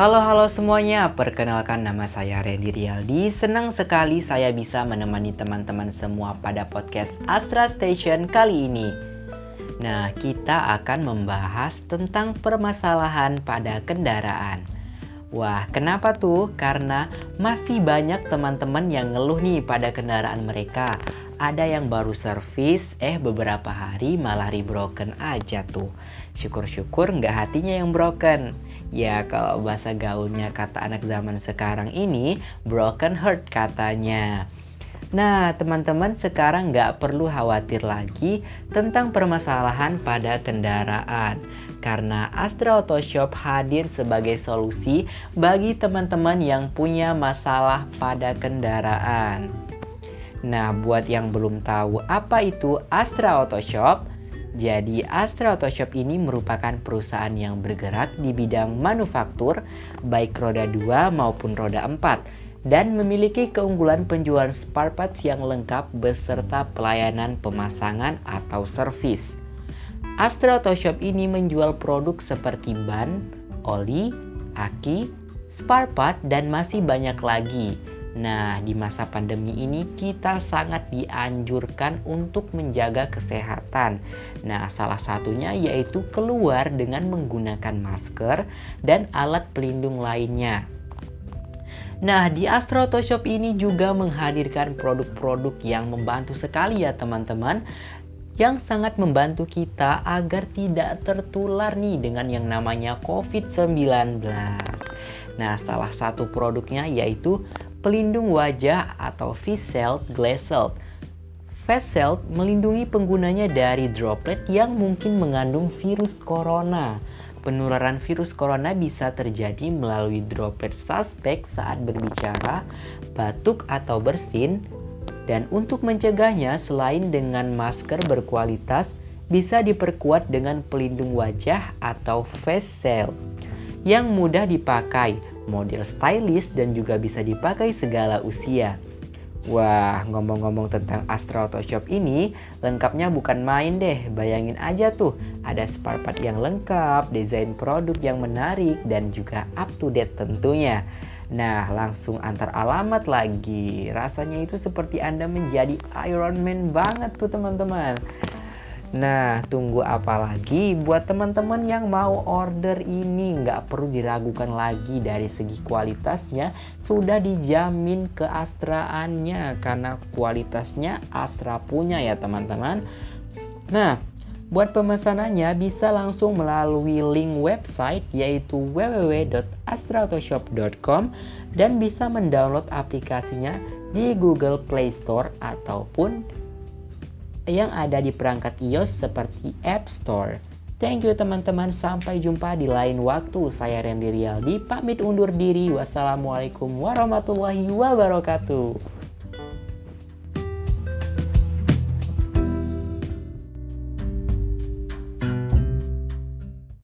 Halo halo semuanya, perkenalkan nama saya Randy Rialdi Senang sekali saya bisa menemani teman-teman semua pada podcast Astra Station kali ini Nah, kita akan membahas tentang permasalahan pada kendaraan Wah, kenapa tuh? Karena masih banyak teman-teman yang ngeluh nih pada kendaraan mereka ada yang baru servis, eh beberapa hari malah rebroken aja tuh. Syukur-syukur nggak hatinya yang broken. Ya kalau bahasa gaulnya kata anak zaman sekarang ini, broken heart katanya. Nah, teman-teman sekarang nggak perlu khawatir lagi tentang permasalahan pada kendaraan karena Astra Auto Shop hadir sebagai solusi bagi teman-teman yang punya masalah pada kendaraan. Nah, buat yang belum tahu apa itu Astra Auto Shop, jadi Astra Auto Shop ini merupakan perusahaan yang bergerak di bidang manufaktur baik roda 2 maupun roda 4 dan memiliki keunggulan penjualan spare parts yang lengkap beserta pelayanan pemasangan atau servis. Astra Auto Shop ini menjual produk seperti ban, oli, aki, spare part dan masih banyak lagi Nah, di masa pandemi ini kita sangat dianjurkan untuk menjaga kesehatan. Nah, salah satunya yaitu keluar dengan menggunakan masker dan alat pelindung lainnya. Nah, di Astro Auto Shop ini juga menghadirkan produk-produk yang membantu sekali ya teman-teman yang sangat membantu kita agar tidak tertular nih dengan yang namanya COVID-19. Nah, salah satu produknya yaitu pelindung wajah atau face shield glass shield. Face shield melindungi penggunanya dari droplet yang mungkin mengandung virus corona. Penularan virus corona bisa terjadi melalui droplet suspek saat berbicara, batuk atau bersin, dan untuk mencegahnya selain dengan masker berkualitas, bisa diperkuat dengan pelindung wajah atau face shield yang mudah dipakai model stylish dan juga bisa dipakai segala usia. Wah, ngomong-ngomong tentang Astra Auto Shop ini, lengkapnya bukan main deh. Bayangin aja tuh, ada spare part yang lengkap, desain produk yang menarik, dan juga up to date tentunya. Nah, langsung antar alamat lagi. Rasanya itu seperti Anda menjadi Iron Man banget tuh teman-teman. Nah, tunggu apa lagi buat teman-teman yang mau order ini nggak perlu diragukan lagi dari segi kualitasnya sudah dijamin keastraannya karena kualitasnya Astra punya ya teman-teman. Nah, buat pemesanannya bisa langsung melalui link website yaitu www.astrautoshop.com dan bisa mendownload aplikasinya di Google Play Store ataupun yang ada di perangkat iOS seperti App Store. Thank you teman-teman, sampai jumpa di lain waktu. Saya Randy Rialdi, pamit undur diri. Wassalamualaikum warahmatullahi wabarakatuh.